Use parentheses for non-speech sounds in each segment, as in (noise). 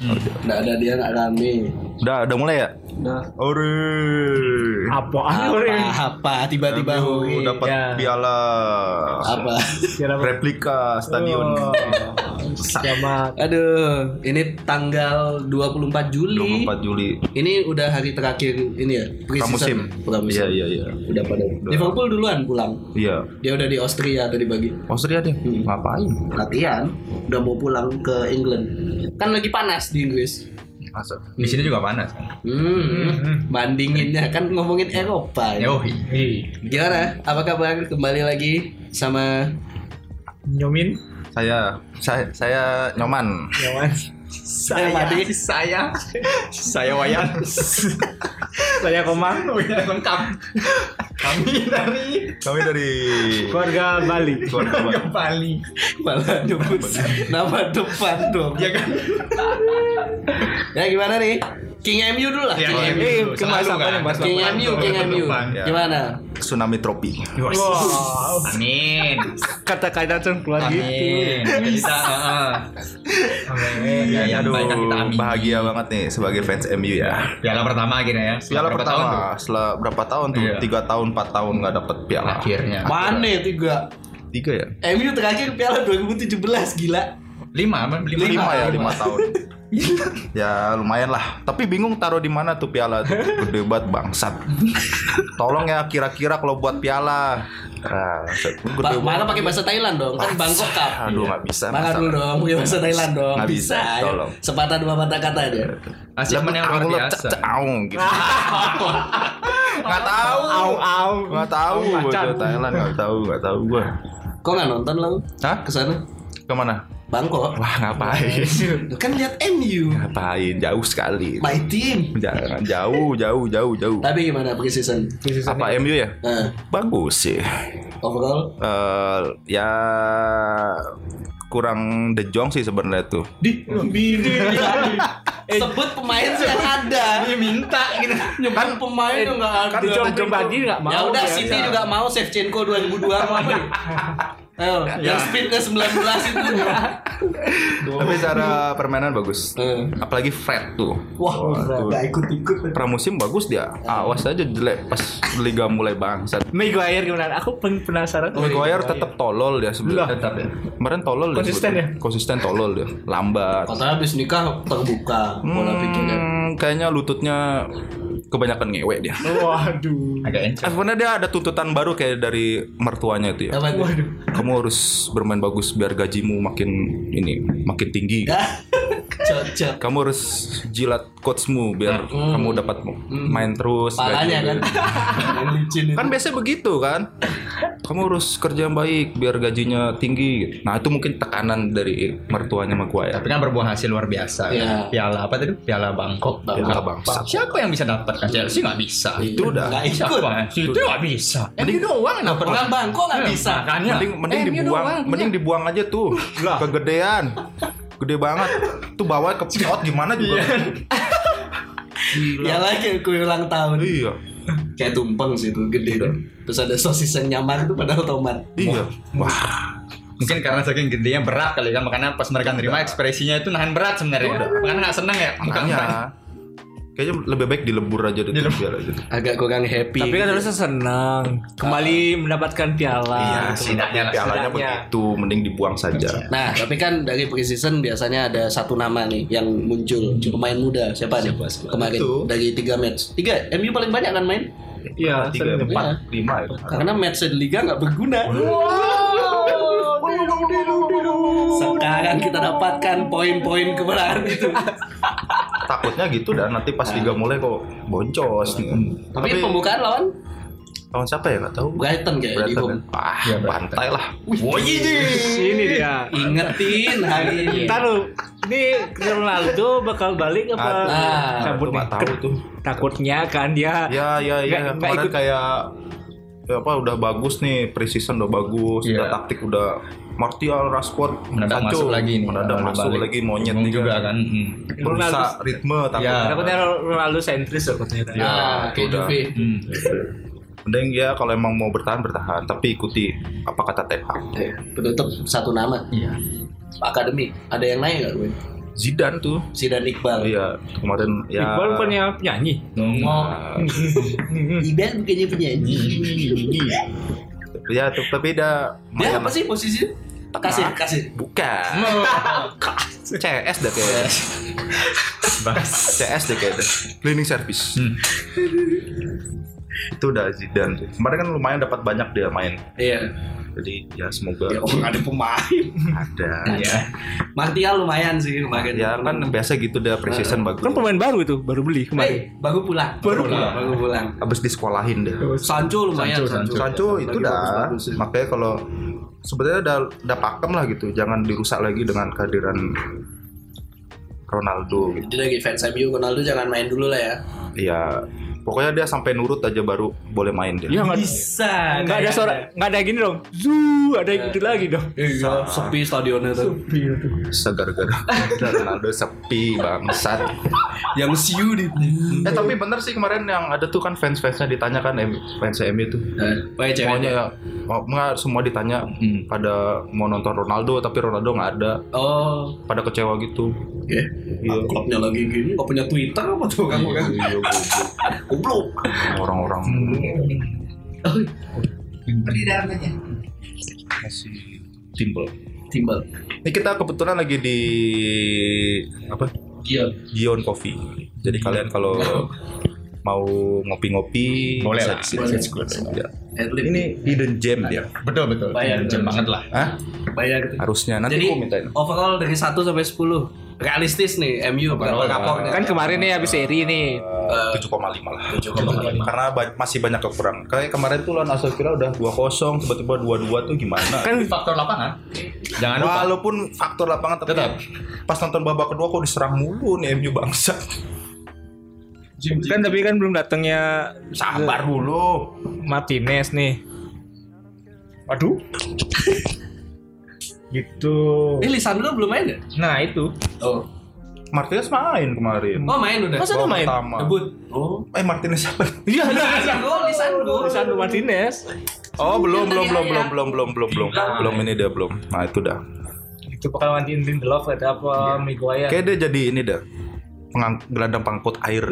Nggak ada dia nggak rame. Udah, udah mulai ya? Nah, Ore. Apa, orang? apa tiba-tiba MU Huri. dapat Ya. piala apa? replika stadion. Oh, Selamat. Aduh, ini tanggal 24 Juli. 24 Juli. Ini udah hari terakhir ini ya, Pramusim. Pramusim. Iya, iya, iya. Udah pada. Liverpool duluan pulang. Iya. Dia udah di Austria tadi pagi. Austria deh. Ngapain? Latihan, udah mau pulang ke England. Kan lagi panas di Inggris. Masa? Di sini juga panas. kan? Hmm, bandinginnya kan ngomongin Eropa. ya. Yoi. Hei, Gimana? Apa kabar? Kembali lagi sama nyomin. Saya saya saya nyoman. Nyaman. saya Madi. Saya. Saya Wayan. Saya Komang. Lengkap. Kami dari Kami dari Keluarga Bali. keluarga Bali. Malah nyebut nama depan dong. Ya kan? Ya gimana nih? King MU dulu lah. Ya, King ya, MU. Eh, apa kan? nih, Mas? King MU, King MU. depan. Ya. Gimana? tsunami tropi. Wow. Amin. Kata-kata langsung keluar gitu. Amin. Kita. Amin. Ya, yang Aduh, baik kita amin. bahagia banget nih sebagai fans MU ya. Piala pertama akhirnya ya. Setelah Piala pertama tahun tuh? setelah berapa tahun tuh? Iya. Tiga tahun, empat tahun nggak dapet piala. Akhirnya. Mana ya, tiga? Tiga ya? MU terakhir Piala 2017 gila. Lima, apa? lima, Lima, ya, lima. lima tahun. (laughs) ya lumayan lah. Tapi bingung taruh di mana tuh piala tuh. Gede banget bangsat. Tolong ya kira-kira kalau buat piala. Nah, Ba- mana pakai bahasa Thailand dong? Kan Bangkok Cup. Aduh nggak bisa. Maka masa. dulu dong, pakai bahasa Thailand dong. Nggak bisa, ayo. tolong. Sepatah dua patah kata aja. Achievement yang luar biasa. cek- cek- aung, gitu. (laughs) Nggak tahu. Au au. Nggak tahu. Thailand nggak tahu, nggak tahu gua. Kok nggak nonton lo? Hah? Ke sana? Ke mana? Bangkok. Wah ngapain? Kan lihat MU. ngapain? Jauh sekali. My team. Jangan jauh, jauh, jauh, jauh. Tapi gimana pre-season? Apa MU ya? Nah, Bagus sih. overall Eh ya kurang De Jong sih sebenarnya tuh. di bini (laughs) sebut pemain yang ada Dia minta gitu. nyebut pemain yang nggak ada Kan Jong Jong nggak mau. ya udah ya. City juga mau Shevchenko 2002 mau (laughs) Ayo, yang speednya 19 itu. (laughs) Tapi cara permainan bagus. Eh. Apalagi Fred tuh. Wah, tuh. nggak ikut-ikut. Pramusim bagus dia. Awas aja jelek pas liga mulai bangsat. Maguire gimana? Aku pen- penasaran. Maguire tetap tolol dia sebelumnya. Tetap ya. Kemarin tolol dia Konsisten sebetulnya. Konsisten tolol dia. Lambat. Katanya habis nikah terbuka pola pikirnya. Hmm, kayaknya lututnya kebanyakan ngewe dia. Waduh. Agak encok. Sebenarnya dia ada tuntutan baru kayak dari mertuanya itu ya. Itu? Kamu harus bermain bagus biar gajimu makin ini makin tinggi. (laughs) Cocok. Kamu harus jilat coachmu biar kamu dapat main terus. Palanya kan. (laughs) licin. Kan biasanya begitu kan. Kamu harus kerja yang baik biar gajinya tinggi. Nah itu mungkin tekanan dari mertuanya Maguire. Tapi kan berbuah hasil luar biasa. Iya. ya. Piala apa tadi? Piala Bangkok. Bangkok. Piala bangsat. Siapa yang bisa dapat kan? Chelsea nggak bisa. Itu udah. Nggak ikut. Itu nggak bisa. MU doang dapat. Orang Bangkok nggak bisa. Makanya. Mending mending dibuang, mending dibuang aja tuh. Kegedean. Gede banget. Tuh bawa ke pesawat gimana juga. Ya lagi kue ulang tahun. Iya. Kayak tumpeng sih itu gede dong. Terus ada sosis yang nyaman tuh pada tomat. Iya. Wah. Mungkin karena saking gedenya berat kali kan makanya pas mereka nerima ekspresinya itu nahan berat sebenarnya. Makanya nggak seneng ya. Makanya kayaknya lebih baik dilebur aja deh biar aja. Agak kurang happy. Tapi kan harusnya senang kembali mendapatkan piala. Iya, Gitu. setidaknya pialanya Setidaknya. begitu, mending dibuang saja. Nah, tapi kan dari preseason biasanya ada satu nama nih yang muncul pemain muda. Siapa nih? Kemarin Itu. dari tiga match. Tiga, MU paling banyak kan main? Iya, tiga, empat, Iya. lima ya. Karena match di liga nggak berguna. Sekarang kita dapatkan poin-poin kemenangan itu. Takutnya gitu dan nanti pas liga mulai kok boncos. Tapi, pembukaan lawan lawan siapa ya nggak tahu. Brighton kayak di Brighton kan. Ah, bantai lah. Ini dia. Ingetin hari ini. Ntar lu, ini Ronaldo bakal balik apa? Ah, cabut itu nggak tahu tuh. Takutnya kan dia Ya, ya, ya. Nggak- ikut. kayak ya apa udah bagus nih preseason udah bagus, Iya. udah taktik udah Martial, Rashford, Mendadak masuk lagi nih. mendadak masuk balik. lagi monyet nih juga kan. kan. Hmm. Merusak ritme takutnya. Ya. takutnya Ronaldo sentris takutnya. Ya, Ah, kayak. Juve. Hmm. Mending ya kalau emang mau bertahan bertahan, tapi ikuti apa kata Ten Hag. Eh, Penutup satu nama. Iya. Akademi. Ada yang naik nggak gue? Zidane tuh. Zidane Iqbal. Iya, kemarin ya. Iqbal bukannya penyanyi. Oh, (laughs) Iqbal bukannya penyanyi. (laughs) Ya, tuh, tapi dah Dia apa sih posisinya? Kasih, kasih. Bukan. (laughs) CS dah kayaknya. CS deh kayaknya. Cleaning service. Itu udah Zidane tuh. Kemarin kan lumayan dapat banyak dia main. Iya. Jadi ya semoga Ya, oh, ada pemain. ada. Iya. Martial lumayan sih kemarin. Ya kan biasa gitu dah precision bagus. Kan pemain baru itu, baru beli Eh, kemarin. baru pulang. Baru pulang. Baru pulang. Habis disekolahin deh. Sancho lumayan. Sancho, Sancho itu Lagi dah. ya. Makanya kalau sebenarnya udah udah pakem lah gitu. Jangan dirusak lagi dengan kehadiran Ronaldo gitu. Dia lagi fans MU Ronaldo jangan main dulu lah ya. Iya. Pokoknya dia sampai nurut aja baru boleh main dia. Iya nggak Bisa. nggak ada suara, nggak ada gini dong. Zu, ada gitu lagi dong. Iya, sepi stadionnya tuh. Segar-gara Ronaldo sepi bangsat. Yang siu di. Eh tapi bener sih kemarin yang ada tuh kan fans-fansnya ditanya kan M- fans MU tuh. Baik ceweknya. Maunya ya, mau nggak semua ditanya pada mau nonton Ronaldo tapi Ronaldo nggak ada. Oh, Pada kecewa gitu. Ya. Iya. Klubnya lagi gini, nggak punya Twitter apa tuh kamu kan? Iya, goblok. Goblok. orang-orang Beri namanya. masih timbul. Timbal. Ini kita kebetulan lagi di apa? Iya. Gion Coffee. Jadi kalian kalau mau ngopi-ngopi Boleh lah. di. Ya. Ini hidden gem dia. Betul betul. Bayar. Jam banget lah. Hah? bayar gitu. Harusnya nanti Jadi aku mintain. overall dari 1 sampai 10 realistis nih MU berapa rapornya? Kan kemarin nih habis seri nih. Eh, 7,5 lah. 7,5. Karena ba- masih banyak kekurangan. Kayak kemarin tuh lawan Aston Villa udah 2-0, tiba-tiba 2-2 tuh gimana? Kan Faktor lapangan. Jangan lupa. Walaupun faktor lapangan tapi Tetap. pas nonton babak kedua kok diserang mulu nih MU bangsa. kan tapi kan belum datangnya Sabar dulu. Martinez nih. Waduh. Gitu. Eh Lisandro belum main ya? Nah itu. Oh. Martinez main kemarin. Oh main udah. Masa udah main? pertama. Debut. Oh. Eh Martinez siapa? (laughs) Iya. Lisandro, Lisandro. Lisandro Martinez. Oh belum belum Tadi belum ya. belum belum belum belum belum belum ini dia belum. Nah itu dah. Itu bakal mandiin Lindelof ada apa Miguel. Kayak dia jadi ini dah. Pengang, gelandang pangkut air.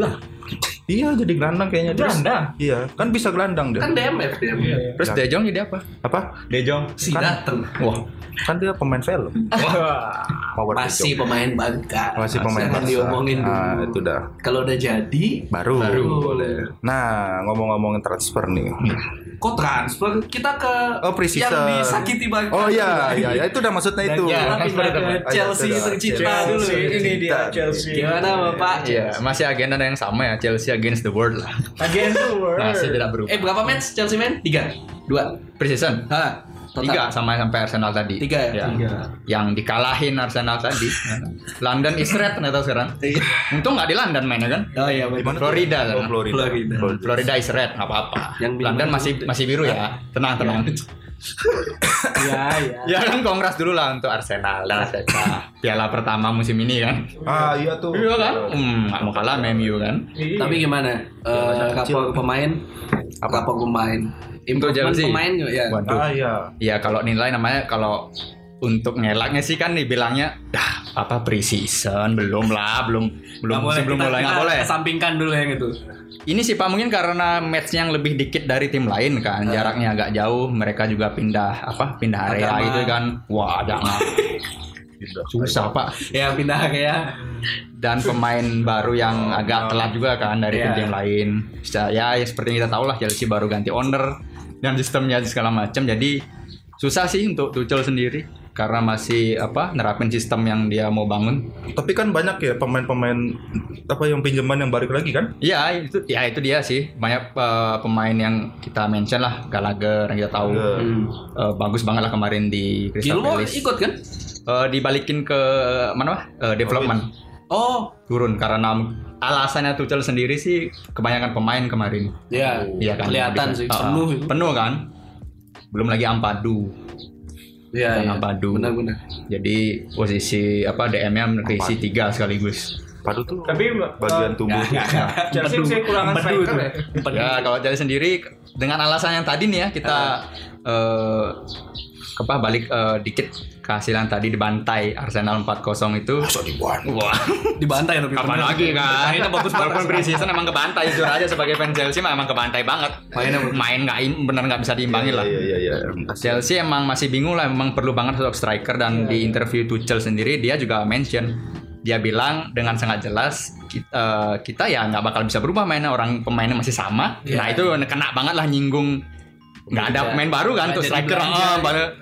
Iya jadi gelandang kayaknya. Gelandang? Iya kan bisa gelandang dia. Kan DMF dia. Terus De Jong jadi apa? Apa? De Jong. Si dateng. Wah kan dia pemain film. (laughs) Wah. Power Masih pemain bangka. masih pemain Barca. diomongin dulu. Nah itu dah. Kalau udah jadi, Baru. Baru. boleh. Nah ngomong-ngomongin transfer nih. kok transfer kita ke Oh, pre-season. yang disakiti bangka. Oh iya iya ya itu udah maksudnya itu. Kita transfer ke. Chelsea tercinta dulu. Ini dia. Chelsea. Gimana Bapak? Iya, masih agenda yang sama ya Chelsea against the world lah. Again the world. Masih tidak berubah. Eh berapa match Chelsea main? Tiga, dua, Preseason Hah, total. tiga sama sampai Arsenal tadi. Tiga ya? Ya. Yang dikalahin Arsenal tadi. London is red ternyata sekarang. Tiga. Untung nggak di London mainnya kan. Oh iya, tuh? Florida Oh, sana. Florida. Florida. Florida is red nggak apa-apa. London masih masih biru ya. Tenang tenang. Iya, iya. (laughs) ya kan kongres dulu lah untuk Arsenal dan Arteta. Piala pertama musim ini kan. Ah iya tuh. Iya kan? Hmm, nggak mau kalah MU kan. Tapi gimana? Eh kapal pemain? Apa? Kapal pemain? Improvement Chelsea? pemain ya. Waduh. Ah iya. Ya kalau nilai namanya kalau untuk ngelaknya sih kan dibilangnya dah apa pre-season? Belum lah belum belum boleh, sebelum mulai nggak boleh. Sampingkan dulu yang itu. ini sih pak mungkin karena match yang lebih dikit dari tim lain kan jaraknya agak jauh mereka juga pindah apa pindah area Agama. gitu kan. Wah jangan. (laughs) Susah pak. Ya pindah kayak dan pemain baru yang agak telat juga kan dari Iya. tim-tim lain. Ya, ya seperti kita tahu lah Chelsea baru ganti owner dan sistemnya segala macam. Jadi susah sih untuk Tuchel sendiri karena masih apa nerapin sistem yang dia mau bangun Tapi kan banyak ya pemain-pemain apa yang pinjaman yang balik lagi kan? Iya itu ya itu dia sih banyak eh, pemain yang kita mention lah Gallagher yang kita tahu. Hmm. eh, bagus banget lah kemarin di Crystal Gilmore Palace ikut kan? Eh, dibalikin ke mana? Eh, development Oh, turun karena alasannya Tuchel sendiri sih kebanyakan pemain kemarin ya. Iya kan Kelihatan sih Ah, penuh itu. penuh kan belum lagi Ampadu Iya, iya. Ampadu. Benar-benar. jadi posisi apa DM-nya terisi tiga sekaligus Padu tuh Tapi bagian tubuh. Chelsea masih kekurangan Empedu striker ya. Ya kalau Chelsea sendiri dengan alasan yang tadi nih ya kita eh apa balik eh, dikit kehasilan tadi dibantai Arsenal 4-0 itu. Masa dibuat. wah. Dibantai tapi kapan lagi kan? Mainnya bagus banget. walaupun pre-season emang kebantai jujur aja sebagai fans Chelsea mah emang kebantai banget. Mainnya main nggak bener nggak bisa diimbangin lah. Iya iya iya. Chelsea emang masih bingung lah emang perlu banget sosok striker dan di interview Tuchel sendiri dia juga mention. Dia bilang dengan sangat jelas kita, kita ya nggak bakal bisa berubah mainnya orang pemainnya masih sama. Iya. nah itu kena banget lah nyinggung nggak ada Iya. pemain baru kan Nggak tuh striker ah, pada-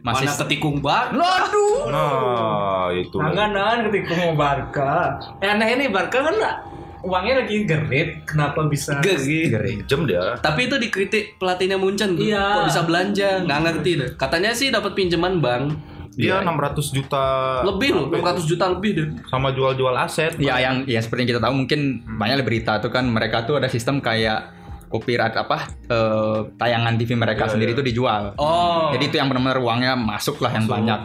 masih Mana ketikung banget. Aduh. Nah, itu. Tanganan ketika mau Barca. Eh, aneh ini Barca kan lah uangnya lagi gerit, kenapa bisa? Geri. Jam dia. Tapi itu dikritik pelatihnya Munchen tuh. Iya. Kok bisa belanja? Nggak ngerti deh. Katanya sih dapat pinjaman bank. Dia Iya. 600 juta Lebih loh, 600 juta lebih deh. sama jual-jual aset. Ya yang ya seperti yang kita tahu mungkin banyak berita tuh kan mereka tuh ada sistem kayak copyright apa eh, tayangan TV mereka Iya, sendiri iya. tuh dijual. Oh. Jadi itu yang benar-benar uangnya masuk lah yang banyak.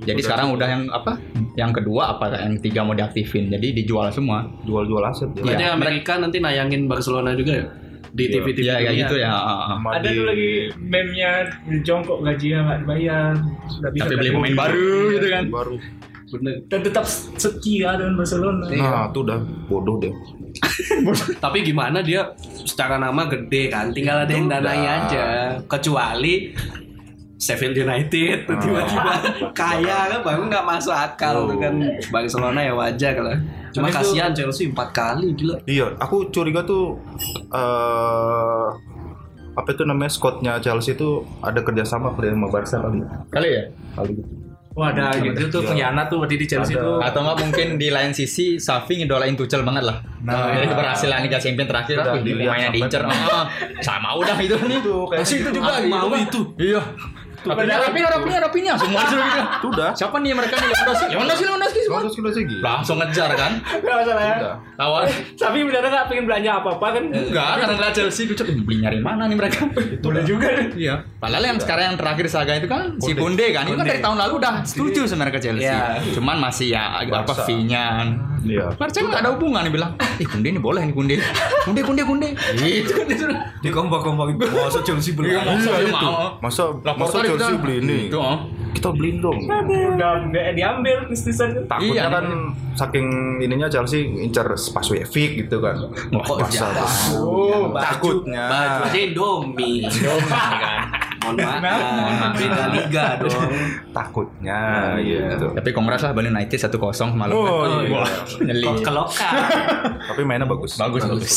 Jadi Udah sekarang udah yang apa? Yang kedua apa yang tiga mau diaktifin. Jadi dijual semua. jual-jual aset Iya, Amerika nanti nayangin Barcelona juga ya? Di Iya. TV-TV Iya kayak dunia. gitu ya. ah, ah. Sama Ada di- tuh lagi meme-nya jongkok gajinya nggak dibayar, bisa Tapi beli pemain baru gitu kan. baru. Bener. Dan tetap setia dengan Barcelona. Nah, itu udah bodoh deh. (laughs) Tapi gimana dia secara nama gede kan, tinggal ada yang danai aja. Kecuali Sheffield United tuh tiba-tiba (laughs) kaya kan baru nggak masuk akal tuh kan Barcelona ya wajar lah. Cuma Tapi itu- kasihan Chelsea empat kali gila. Iya, aku curiga tuh eh apa itu namanya Scottnya Chelsea itu ada kerjasama kali sama Barca kali. Kali ya. Kali gitu. Wah ada gitu tuh Iya. pengkhianat tuh berarti di Chelsea Ada. tuh. Atau enggak mungkin di lain sisi Safi ngidolain Tuchel banget lah. Nah. Jadi keberhasilan Liga Champions terakhir dilihat mainnya diincer. Ah, sama udah itu nih. Itu kayak Masih itu gitu. juga Aku gitu, mau Pak. itu. Iya. Rapinya, rapinya, rapinya, rapinya, semua gitu. Itu udah. Siapa nih mereka nih Lewandowski? Lewandowski, Lewandowski semua. Kilo segi. Langsung ngejar kan. Gak masalah ya. Lawan (laughs) Tapi beneran nggak pengen belanja apa-apa kan? enggak karena ngeliat Chelsea gue cek beli nyari mana nih mereka. (laughs) Boleh juga. Iya. Padahal yang sekarang yang terakhir saga itu kan si Kunde kan. Itu kan dari tahun lalu udah setuju sebenarnya ke Chelsea. Iya. Cuman masih ya apa fee-nya. Iya. Barca nggak ada hubungan nih bilang, eh Kunde ini boleh nih Kunde. Kunde, Kunde, Kunde. (laughs) Gitu. Di kompak-kompakin masa Chelsea beli. Iya, masa dia itu. mau. Masa Lapor masa tadi Chelsea kita. beli ini? Itu, oh. Kita beliin dong. Udah nggak diambil Kristensen. Takutnya Iya. kan saking ininya Chelsea incer Spaswevic gitu kan. Kok? Oh, Baju- takutnya. Baju aja Indomie. kan. Mohon maaf. Beda liga dong. takutnya gitu. Tapi kongres lah Bali United 1-0 semalam. Oh, iya. Wah, nyeli. Kok ke lokal. (laughs) Tapi mainnya bagus. Bagus, bagus.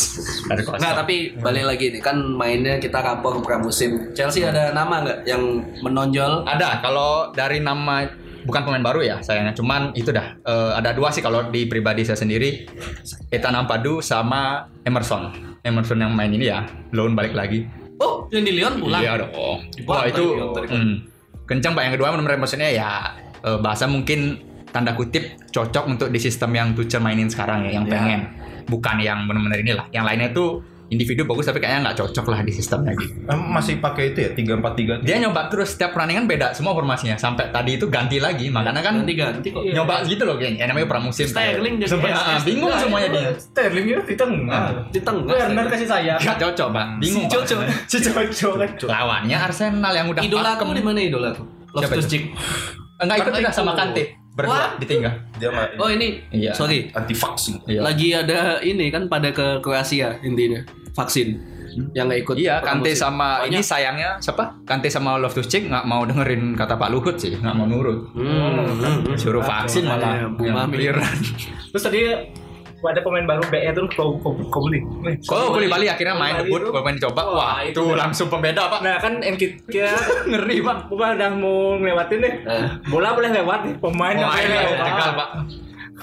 Ada kosong. Nggak, tapi balik lagi nih kan mainnya kita rapor pramusim. Chelsea ada nama nggak yang menonjol? Ada kalau dari nama bukan pemain baru ya sayangnya cuman itu dah Eh, ada dua sih kalau di pribadi saya sendiri Ethan Ampadu sama Emerson Emerson yang main ini ya loan balik lagi Oh, yang di Lyon pulang. iya dong wah itu kan. hmm, kencang pak yang kedua benar-benar Emersonnya ya eh, bahasa mungkin tanda kutip cocok untuk di sistem yang Tuchel mainin sekarang ya yang Ya. pengen bukan yang benar-benar inilah yang lainnya tuh individu bagus tapi kayaknya nggak cocok lah di sistemnya gitu masih pakai itu ya 343 dia nyoba terus setiap pertandingan beda semua formasinya sampai tadi itu ganti lagi makanya kan ganti-ganti kok. nyoba gitu loh kayaknya namanya pramusim Sterling jadi ah, bingung semuanya dia Sterling itu di tengah. Di tengah. Werner kasih saya. Gak cocok pak bingung (laughs) Si. Jojo. Si cocok kan. lawannya Arsenal yang udah Idola aku di mana idola aku? Siapa Loftus itu? Cheek. enggak ikut Kan itu. sama Kante berdua Wah. ditinggal dia mah Oh ini, Iya. sorry. anti vaksin. iya Lagi ada ini kan pada ke Kroasia intinya vaksin yang nggak ikut. Iya, Kante sama Pokoknya- ini sayangnya siapa? Kante sama Loftus Cheek nggak mau dengerin kata Pak Luhut sih, nggak mau nurut. Hmm, hmm, hmm. Suruh vaksin malah Makanya, Bu yang Mami. clearan. Terus tadi ada pemain baru BE tuh kau kau kau beli. Oh, Kuli Bali akhirnya main debut, itu- pemain dicoba. Wah, Wah, itu itu langsung pembeda, Pak. Nah kan Nketiah (laughs) Ngeri, Pak. Bukan udah mau ngelewatin deh. Eh. Bola boleh lewat nih. Pemain yang lewat. Pak.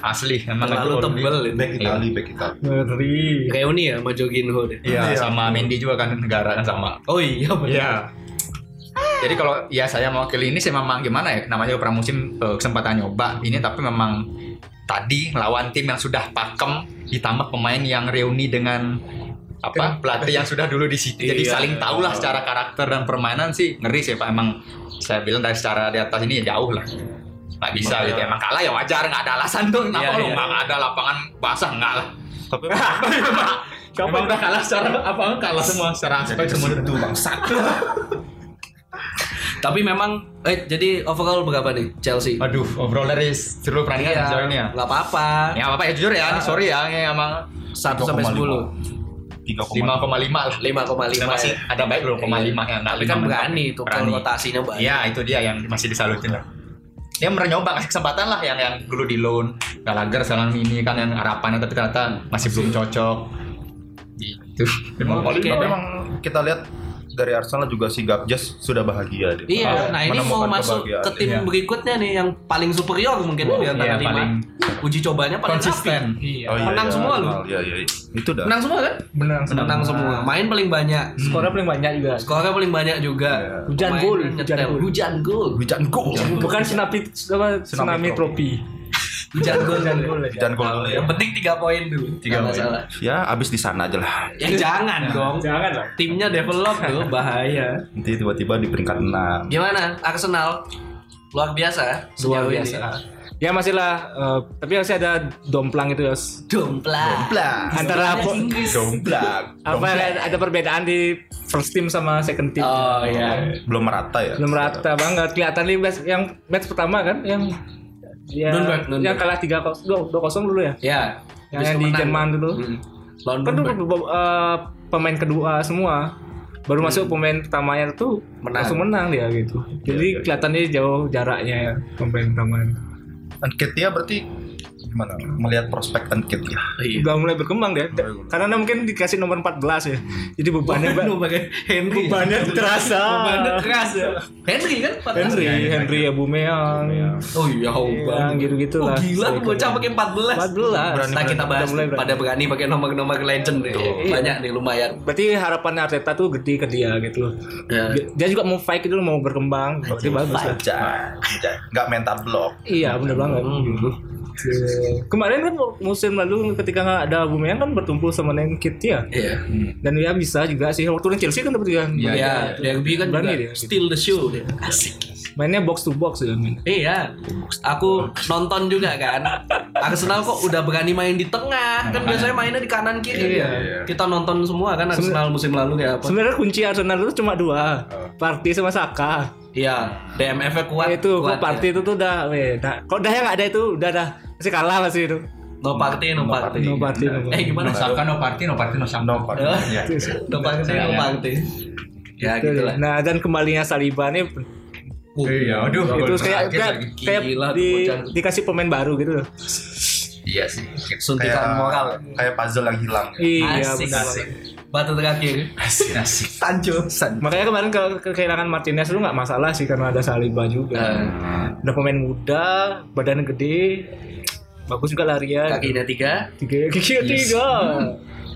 Asli, emang Terlalu tebel ini. Back Itali, back Itali. Ngeri. Reuni ya sama Jorginho deh. Iya, Iya. sama Mendy juga kan negara kan sama. Oh iya benar. Iya. Jadi kalau ya saya mewakili ini sih memang gimana ya namanya pramusim eh, kesempatan nyoba ini tapi memang tadi lawan tim yang sudah pakem ditambah pemain yang reuni dengan apa pelatih yang sudah dulu di situ jadi Iya. saling tahu lah secara karakter dan permainan sih ngeri sih pak emang saya bilang dari secara di atas ini ya jauh lah nggak bisa gitu emang kalah ya wajar nggak ada alasan tuh kenapa Iya, lu iya. nggak ada lapangan basah nggak lah Tapi (laughs) Siapa emang udah kalah secara apa kalah semua secara aspek semua itu bangsat. (laughs) Tapi memang eh jadi overall berapa nih Chelsea? Aduh, overall dari seluruh pertandingan Iya, sejauh ini ya. nggak apa-apa. Ya apa-apa ya jujur ya, ini sorry ya, ini emang 1 sampai 10. 3,5 5,5 lah. 5,5 Dan masih ya. ada baik 2,5 yang enggak Tapi kan berani tuh rotasinya banyak. Iya, itu dia yang masih disalutin lah. Dia nyoba kasih kesempatan lah yang yang dulu di loan Gallagher sekarang ini kan yang harapannya tapi ternyata masih belum cocok. Gitu. Memang Oke. Tapi memang kita lihat dari Arsenal juga si Gabjes sudah bahagia dia. Iya, nah ini mau masuk ke tim Iya. berikutnya nih yang paling superior mungkin di antara Iya, lima. paling Uji cobanya paling konsisten. rapi. Iya. Oh, iya, Menang iya, semua loh. Iya, iya, iya. Itu dah. Menang semua kan? Menang Menang semua. Main paling banyak. Skornya paling banyak juga. Skornya paling banyak juga. Iya. Hujan gol, hujan gol. Hujan gol. Hujan gol. Bukan tsunami apa tsunami trofi. Hujan gol. Hujan gol aja. Hujan gol dulu ya. Yang penting 3 poin dulu. Tiga masalah. Ya, abis di sana aja lah. Ya jangan dong. Jangan lah. Timnya develop tuh bahaya. Nanti tiba-tiba di peringkat 6. Gimana Arsenal? Luar biasa Luar sejauh biasa. ini. Ya masih lah, eh, tapi masih ada domplang itu ya. Domplang. Antara apa, Domblak. apa ada, ada perbedaan di first team sama second team. Oh iya. Belum merata ya. Belum rata banget. Kelihatan nih match- yang match pertama kan yang ya, Nürnberg, Nürnberg. yang kalah 3 dua kosong dulu ya. Ya. Yang, yang di. Jerman dulu. Hmm. Lawan Kan Nürnberg. eh, pemain kedua semua. Baru masuk pemain pertamanya tuh Menang. langsung menang dia gitu. Jadi iya. kelihatannya jauh jaraknya ya pemain pertamanya. Nketiah berarti gimana? Melihat prospek Nketiah. Iya. Udah mulai berkembang dia. Karena dia mungkin dikasih nomor 14 ya. Jadi bebannya Waduh, Henry. bebannya terasa. Bebannya keras ya. Henry kan? 14. Henry, Henry Aubameyang. Oh iya, Yang Aubameyang. gitu-gitu Oh, lah. gila tuh bocah pakai 14. 14. Nah kita bahas mulai berani. pada berani pakai nomor-nomor legend nih. Banyak nih lumayan. Berarti harapannya Arteta tuh gede ke dia gitu loh. Ya. Dia, juga mau fight gitu mau berkembang. Berarti bagus lah. Aja. Nggak mental block. Iya bener banget. Iya. Kemarin kan musim lalu ketika nggak ada Aubameyang kan bertumpu sama Nketiah. Iya. Dan dia bisa juga sih waktu di Chelsea kan dapat dia. Iya, Ya, Derby kan Berani dia, steal the show dia. Asik. Mainnya box to box ya main. Iya, aku nonton juga kan. Arsenal kok udah berani main di tengah, kan biasanya mainnya di kanan kiri Iya, ya. Kita nonton semua kan Arsenal musim lalu kayak apa? Sebenarnya kunci Arsenal itu cuma dua. Party sama Saka. Iya, DMF-nya kuat. Ya itu kuat kok party ya. itu tuh udah weh. Nah, kalau udah yang nggak ada itu udah dah masih kalah masih itu. No party, no party. No party, no party. Eh gimana? No Saka, no party, no party, no Saka. No party. Iya. No party, no party. Ya gitu lah. Nah dan kembalinya Saliba nih Iya, aduh. itu kayak kayak, kayak di, dikasih pemain baru gitu loh. Iya sih. Suntikan moral. kayak puzzle yang hilang. Iya Asik, benar. asik. Batu terakhir. Asik, asik. San. Makanya kemarin ke- ke- kehilangan Martinez itu nggak masalah sih karena ada Saliba juga. Nah, Udah pemain muda, badan gede, bagus juga larian. kakinya tiga. Tiga, kaki tiga.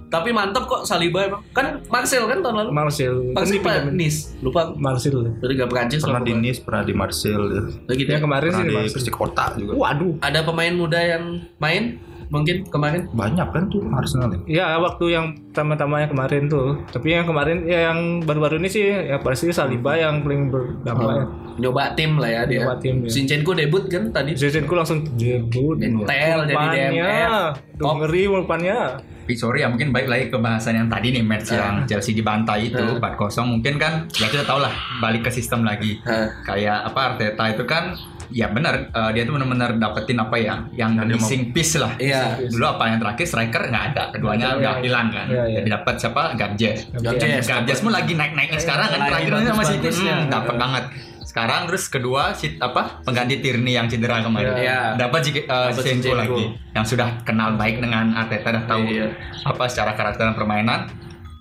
Tapi mantap kok Saliba emang. Kan Marcel kan tahun lalu. Marcel, kan Marcel dipinjemin. apa? Nice. Lupa. Marcel. Tadi gak Prancis Pernah di Nice, pernah di Marseille. ya. Yang ya. kemarin sih Pernah di di Marcel. Persikota juga. Waduh. Ada pemain muda yang main mungkin kemarin. Banyak kan tuh Arsenal ya. Ya waktu yang pertama-tama yang kemarin tuh. Tapi yang kemarin ya yang baru-baru ini sih ya pasti Saliba yang paling berdampak ya. Nyoba tim lah ya dia. Nyoba tim, ya. Sinchenko debut kan tadi. Zinchenko langsung debut. Nyetel jadi. DMF. Duh, ngeri umpannya. Tapi sorry ya mungkin baik lagi ke bahasan yang tadi nih match Ah. yang Chelsea dibantai itu 4-0 mungkin kan ya kita tahu lah balik ke sistem lagi Hah. kayak apa Arteta itu kan ya benar. Eh, dia tuh benar-benar dapetin apa ya? Yang mau- missing piece lah. Iya. dulu apa yang terakhir? Striker nggak ada. Keduanya Iya, udah iya. hilang kan. Iya, iya. jadi dapat siapa? Gabjes Gabjes. Gabjes pun lagi naik-naiknya sekarang kan terakhir masih hmm, dapat banget. Sekarang terus kedua si apa pengganti Tierney yang cedera kemarin. Iya. dapat Jik- eh, Zinchenko. lagi yang sudah kenal baik dengan Arteta dah tahu Iya. apa secara karakter dan permainan.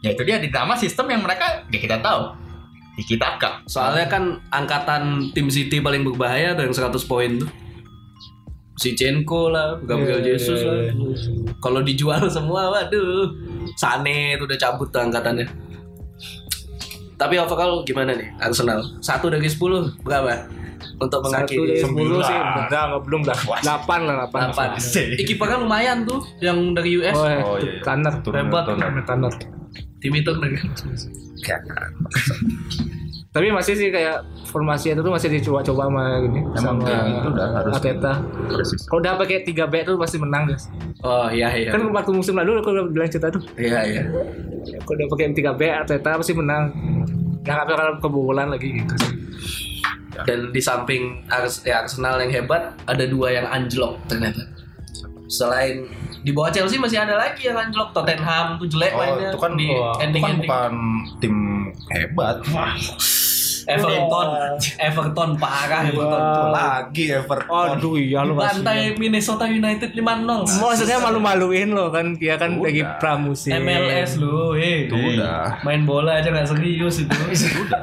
Ya itu dia. Ditambah sistem yang mereka ya kita tahu Tiki Taka Soalnya kan angkatan tim City paling berbahaya tuh yang 100 poin tuh. Sinchenko lah, Gabriel Iya, Jesus iya, lah. iya. Kalau dijual semua, waduh. Sane itu udah cabut tuh angkatannya. Tapi overall gimana nih Arsenal? Satu dari 10 berapa? Untuk mengakhiri sepuluh sih, enggak, enggak belum dah. Delapan lah, delapan. delapan. Iki kan lumayan tuh yang dari US. Oh, Oh, oh iya, iya. Tanner. Hebat. Tanner. Tim itu lagi. Tapi masih sih kayak formasi itu tuh masih dicoba-coba sama gini Emang sama kayak gitu dah, harus. Persis. Kalau udah pakai 3 back tuh pasti menang guys. Oh iya iya. Kan waktu musim lalu aku udah bilang cerita tuh. Iya iya. Kalau udah pakai 3 back Arteta pasti menang. Nggak bakal kebobolan lagi gitu sih. Dan di samping ya, Arsenal yang hebat, ada dua yang anjlok ternyata. Selain di bawah Chelsea masih ada lagi yang anjlok. Tottenham tuh jelek Oh, mainnya itu kan di Itu ending kan ending. bukan tim hebat. Everton, Everton parah Everton tuh. Lagi Everton. Aduh iya lu masih. Bantai Minnesota United 5-0. Maksudnya malu-maluin lo kan dia kan Udah. lagi pramusim. MLS lu, eh. Itu udah. Main bola aja nggak serius itu. Udah.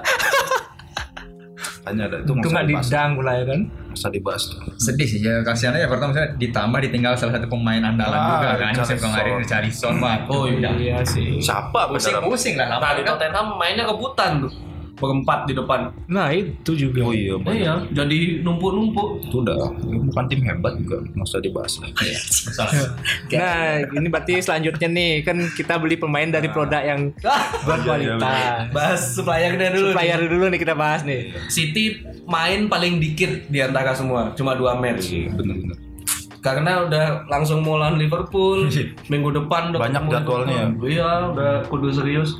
Hanya ada itu nggak didang pula ya kan? Masa dibahas. tuh. sedih sih ya kasihan aja pertama misalnya ditambah ditinggal salah satu pemain andalan Ah, juga kan musim kemarin Richarlison wah Oh, iya. Iya sih. Siapa pusing pusing lah Nah di kan Tottenham mainnya rebutan tuh. Berempat di depan. Nah itu juga. Oh iya. Iya, jadi numpuk-numpuk. itu udah bukan tim hebat juga masa dibahas lagi. (laughs) Nah ini berarti selanjutnya nih kan kita beli pemain dari produk yang berkualitas. Bahas suppliernya dulu. Supplier dulu nih kita bahas nih. City main paling dikit di antara semua, cuma dua match. Iya, bener-bener. Karena udah langsung mau lawan Liverpool minggu depan udah Banyak jadwalnya. Iya, udah kudu serius.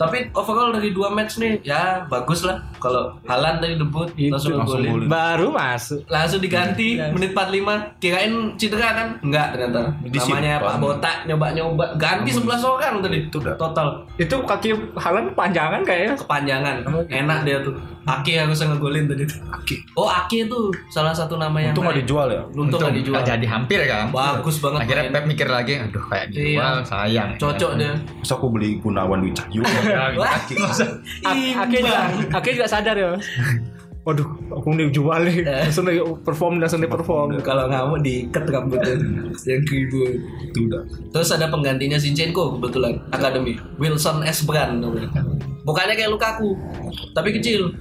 Tapi overall dari dua match nih ya bagus lah. Kalau Halan tadi debut Itu langsung golin. Baru masuk. Langsung diganti menit 45 Kirain cedera kan? Enggak ternyata Disimpan. Namanya Pak Botak nyoba-nyoba Ganti 11 orang tadi Itu. Total Itu kaki Halan panjangan kayaknya. kepanjangan Enak dia tuh Aki harusnya ngegolin tadi tuh Aki. Oh Aki tuh salah satu nama yang Untung nggak main. dijual ya. Untung nggak dijual jadi hampir kan Bagus banget akhirnya main. Pep mikir lagi aduh kayak dijual Iya. sayang Cocok dia Masa aku beli Gunawan. (laughs) Wah, (laughs) Aki juga, Aki juga sadar ya. Waduh, aku nih jual nih. Langsung nih perform langsung nih perform. Kalau nggak mau diikat rambutnya Yang ribut itu udah. Terus ada penggantinya Zinchenko kebetulan Akademi Wilson S. Brand namanya. Bukannya kayak Lukaku Tapi kecil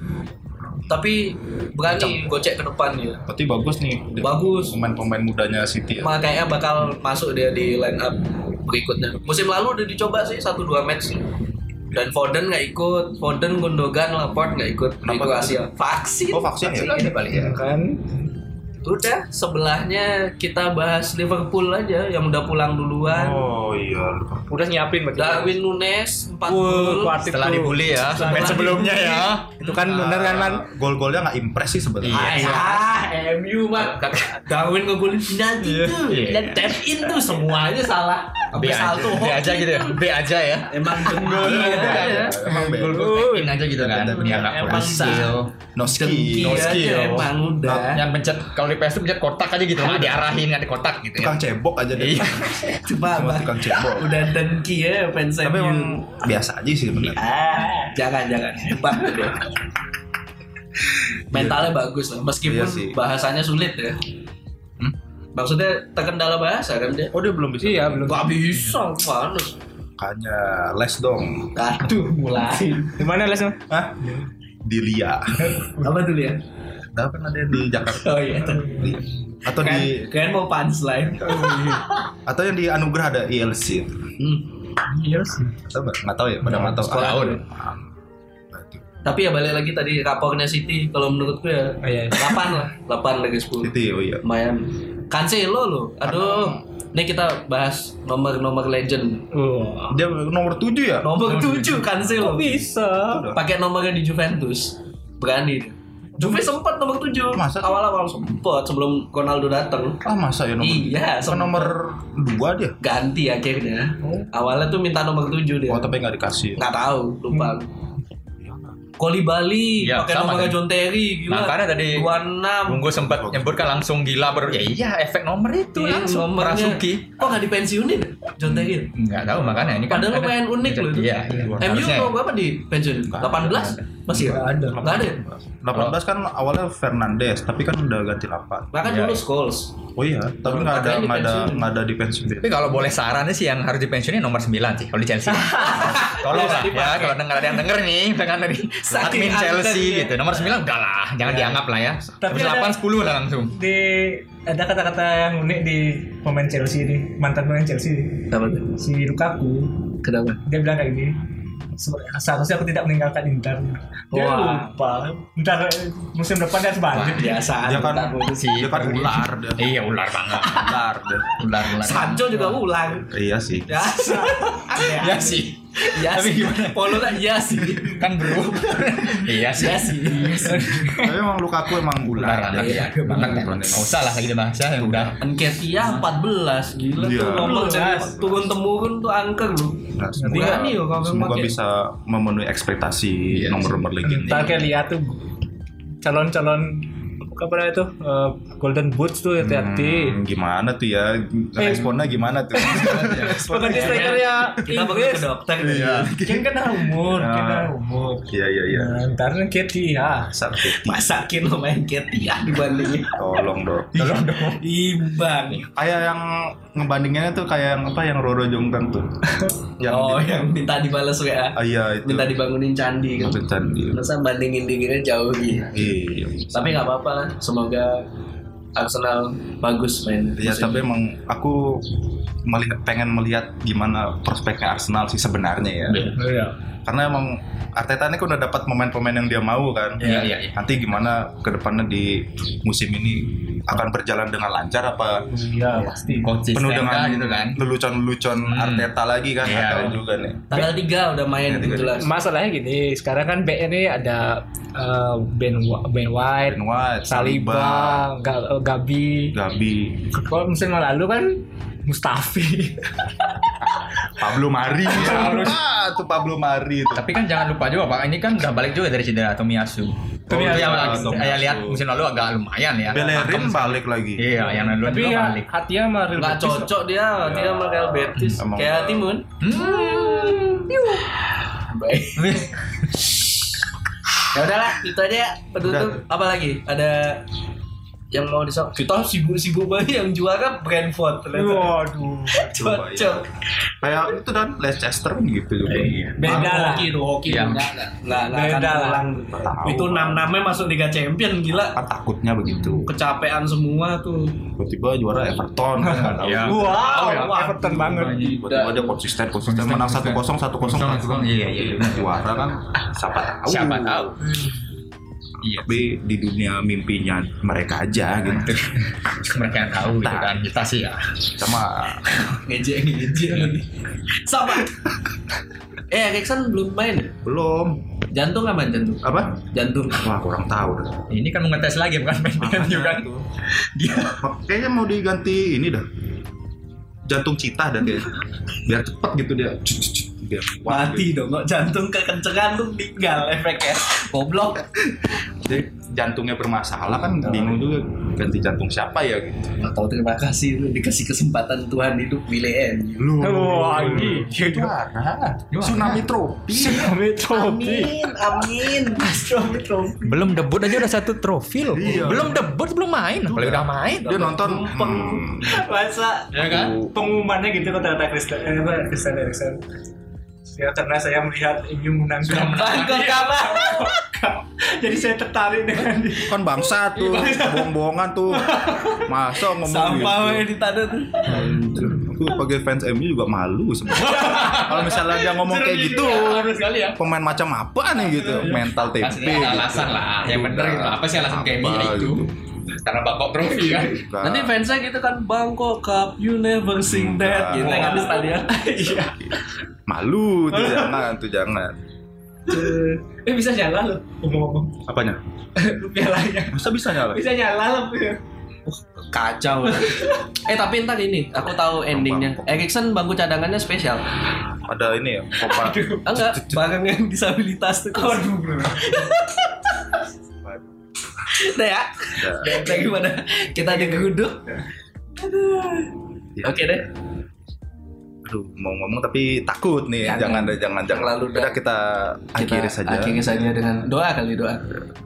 Tapi berani gocek ke depan ya Berarti bagus nih. Bagus Pemain-pemain mudanya City ya. Makanya bakal masuk dia di line up berikutnya Musim lalu udah dicoba sih 1-2 match dan Foden nggak ikut, Foden, Gundogan, Laporte nggak ikut Kenapa? Kroasia. Vaksin. Oh vaksin ya. ini balik ya Kan Udah, sebelahnya kita bahas Liverpool aja yang udah pulang duluan. Oh iya. udah nyiapin berarti. Darwin Nunes 4 Wah, gol. setelah dibully ya Setelah match sebelumnya ya Itu kan bener kan man? Gol-golnya nggak impress sih sebenarnya. Iya. Ah, MU mah. Darwin ngegolin penalti tuh. Iya. Dan tap in tuh semuanya salah. B aja salto B aja gitu ya B aja ya Emang Iya, aja. Emang gol gol in aja gitu kan dia nggak Emang kurang skill No Dengki skill. No aja skill. emang udah. yang pencet kalau PS itu pencet kotak aja gitu nggak diarahin nggak di kotak gitu ya Tukang cebok aja deh. Iya. Coba (laughs) Cuma Bang. tukang cebok. Udah dengki ya fans Tapi MU. emang biasa aja sih sebenarnya. Ah, jangan jangan hebat dia. (laughs) Mentalnya bagus lah, meskipun Iya sih. bahasanya sulit ya. Hmm? Maksudnya terkendala bahasa kan dia? Oh dia belum bisa. Iya, belum. Gak bisa, mana? Makanya les dong. Aduh, mulai. Di mana lesnya? Hah? Di Lia. Apa tuh ya? Tapi kan ada di Jakarta. Oh iya. Atau Kan, di kalian mau punchline? (laughs) atau yang di Anugerah ada ILC. Hmm. Iya sih. Tahu nggak? Tahu ya. Pada nggak tahu. sekolah Ah, dulu. ah. Tapi ya balik lagi tadi rapornya City, kalau menurutku ya Oh, iya. 8 lah, 8 lagi 10. City oh iya. Lumayan. Cancelo loh. Aduh. Ini kita bahas nomor-nomor legend. Wah. Dia nomor 7 ya? Nomor 7 Cancelo. Bisa. pakai nomornya di Juventus berani dia. Juve sempat nomor 7 Masa awal-awal sempat sebelum Ronaldo datang Ah masa ya nomor? iya sempat nomor 2 dia. ganti akhirnya. Awalnya tuh minta nomor 7 dia. Oh tapi nggak dikasih. nggak tahu lupa. Koli Bali Iya, pakai kan. John Terry gila. Makanya tadi 26 Bunggu sempat nyebutkan langsung gila ber ya iya efek nomor itu Iya, langsung nomornya. Rasuki. Kok nggak dipensiunin John Terry nggak tahu makanya ini kan Padahal ada- lumayan unik loh itu. iya, iya. MU ya. mau berapa di pensiun 18 masih Nggak ada. nggak ada 18 kan awalnya Fernandes, tapi kan udah ganti 8. bahkan Iya, dulu iya. Scholes Oh iya, tapi nggak ada Makanya nggak ada dipensiun. nggak ada di pensiun. Tapi kalau boleh sarannya sih yang harus dipensiunin nomor 9 sih kalau di Chelsea. (laughs) Tolong lah ya kalau denger ada yang denger nih dengan dari Saking admin Chelsea gitu. Nomor 9 udah lah, jangan dianggap lah ya. Tapi Tapi ada- 8 10 lah langsung. Di ada kata-kata yang unik di pemain Chelsea ini, mantan pemain Chelsea apa tuh si Lukaku. kenapa Dia bilang kayak gini. "Se- Seharusnya aku tidak meninggalkan Inter. Dia Wah. lupa. Ntar musim depan dia harus balik. biasa Dia kan sih. dia kan ular dia. Iya ular banget. Ular dia. Ular ular. Sancho juga ulang Iya sih. biasa Ya sih. Iya sih. Polo lah iya sih. kan bro iya sih Iya sih. Tapi emang Lukaku emang ular. Ular, iya, banget kan. Nggak usah lah lagi dibahas ya udah Enketia 14 gila Iya. tuh nomor turun temurun tuh angker lu. Nah, Nanti semoga, kan nih, kalau semoga pakai. bisa memenuhi ekspektasi Iya nomor-nomor legenda. Ntar kayak lihat tuh calon-calon apa namanya itu eh, Golden Boots tuh hati-hati. Hmm, gimana tuh ya? Responnya gimana tuh? (laughs) Bukan di strikernya Kita pergi ke dokter. Iya. Kan kena umur, kena umur. Iya iya iya. Nah, ntar Katie ya. Sakit. Masakin lo main Ketia dibandingin. Tolong dong. tolong dong Imbang. Kayak yang ngebandinginnya tuh kayak yang apa yang Roro Jonggrang tuh. (laughs) yang Oh, di- yang minta dibalas WA. Ah, iya itu. Minta dibangunin candi kan. Itu candi. Masa bandingin dinginnya jauh gitu. Iya. Tapi nggak apa-apa lah. Semoga Arsenal bagus main. Ya musim tapi emang aku melihat pengen melihat gimana prospeknya Arsenal sih sebenarnya ya. Iya. Karena emang Arteta ini kan udah dapat pemain-pemain yang dia mau kan. Iya, iya, iya. Nanti gimana ke depannya di musim ini akan berjalan dengan lancar apa Iya, pasti. konsisten penuh dengan kan, gitu kan lelucon-lelucon Hmm. Arteta lagi kan Iya. ada juga nih. Tanggal 3 udah main Ya, jelas. Masalahnya gini, sekarang kan BN ini ada eh, Ben Ben White, Ben White, Saliba, Ga- Gabi. Gabi, Kalau musim lalu kan Mustafi. (laughs) Pablo Mari. ah, tuh Pablo Mari itu. tapi kan jangan lupa juga pak ini kan udah balik juga dari cedera Tomiyasu Tomiyasu. Itu yang Ah, saya Tomiyasu. lihat musim lalu agak lumayan ya Bellerin Pakem balik lagi. iya yang lalu Tapi juga ya balik hatinya sama Real Nggak Betis. cocok dia, dia sama Real Betis. Emang. Kayak Timun. Baik. (laughs) ya udahlah, itu aja ya. Penutup. Apa lagi? Ada yang mau disok kita sibuk-sibuk banget yang juara Brentford ternyata. Waduh. cocok Kayak itu dan Leicester kan gitu juga. Beda lah. hoki itu hoki Iya. enggak akan Beda lah. Tahu. itu enam namanya masuk Liga Champion gila Kan takutnya begitu. kecapean semua tuh Tiba-tiba juara Everton kan (laughs) nggak tahu. Iya. Wow, Wah, Everton banget. Tiba-tiba dia konsisten konsisten menang satu kosong satu kosong iya iya iya juara kan siapa tahu. siapa tahu iya Tapi di dunia mimpinya mereka aja gitu. (laughs) mereka yang tahu gitu kan kita sih ya Sama ngejek ngejek lagi sama (laughs) eh Erikson belum main ya? belum jantung aman jantung apa? jantung Wah kurang tahu dah. ini kan mau ngetes lagi bukan main juga itu. dia Kayaknya mau diganti ini dah. Jantung cita dah kayaknya. (laughs) Biar cepet gitu dia. Cuk, cuk, cuk. Biar mati dong kok jantung kekencengan tuh meninggal efeknya. Goblok. Jadi jantungnya bermasalah kan bingung juga ganti jantung siapa ya gitu. atau terima kasih lu dikasih kesempatan Tuhan hidup MU Lu. Ini. juara. Tsunami trofi. Tsunami Trophy. amin Tsunami Trophy. belum debut aja udah satu trofi loh. Iya. belum debut belum main. Apalagi udah main. Dia nonton hmm, Masa ya kan? pengumumannya gitu kata-kata Kristen eh, apa Kristen Erikson ya karena saya melihat MU menangkan Bangkok. Kalah (laughs) jadi saya tertarik dengan dia. Kan bangsa tuh, bohong-bohongan tuh. Masa ngomong sampah gitu. di tanda tuh Aku sebagai fans MU juga malu sebenarnya. Kalau misalnya dia ngomong kayak gitu, sekali ya. pemain macam apa nih gitu, mental tempe. Ada alasan lah. Yang bener gitu apa sih alasan kayak ya itu? gitu. karena Bangkok trofi kan? Bukan. nanti fansnya gitu kan Bangkok Cup you never sing that. Gitu kan di stadion. (laughs) Iya malu tuh jangan tuh jangan. eh bisa nyala loh ngomong-ngomong. Apanya? (laughs) pialanya. Masa bisa nyala? bisa nyala loh ya kacau. Eh tapi ntar ini aku tahu endingnya. Erikson bangku cadangannya spesial. Ada ini ya, kopa. Ah, enggak barang yang disabilitas tuh. Aduh bro. Udah ya? Udah. daripada kita digeruduk Ya. oke deh Aduh, mau ngomong tapi takut nih. Jangan. Jangan, deh, jangan, jangan. Terlalu Udah kita akhiri Kita saja. akhiri saja dengan doa kali doa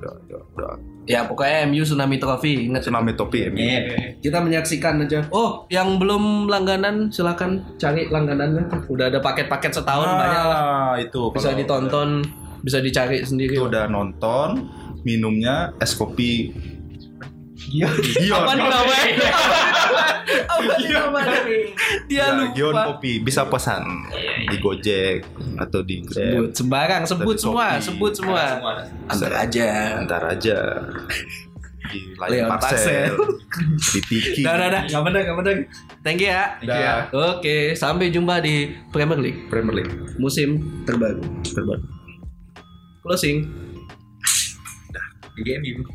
Doa, doa, doa. ya pokoknya MU tsunami trophy ingat Tsunami ya. Mi. Iya. kita menyaksikan aja oh yang belum langganan silakan cari langganannya udah ada paket-paket setahun banyak lah Ah, itu bisa kalau ditonton bisa dicari sendiri Itu udah nonton, minumnya es kopi Gion apa namanya (laughs) apa namanya dia Ya, lupa Gion kopi bisa pesan di Gojek atau di sebut sembarang sebut semua sebut semua antar aja Ntar aja. di Parsel. parcel di Tiki Dah, dah, dah. Gak bener, gak. Thank you ya. Thank you ya. Oke, sampai jumpa di Premier League. Premier League. Musim terbaru. Terbaru. Closing. Di game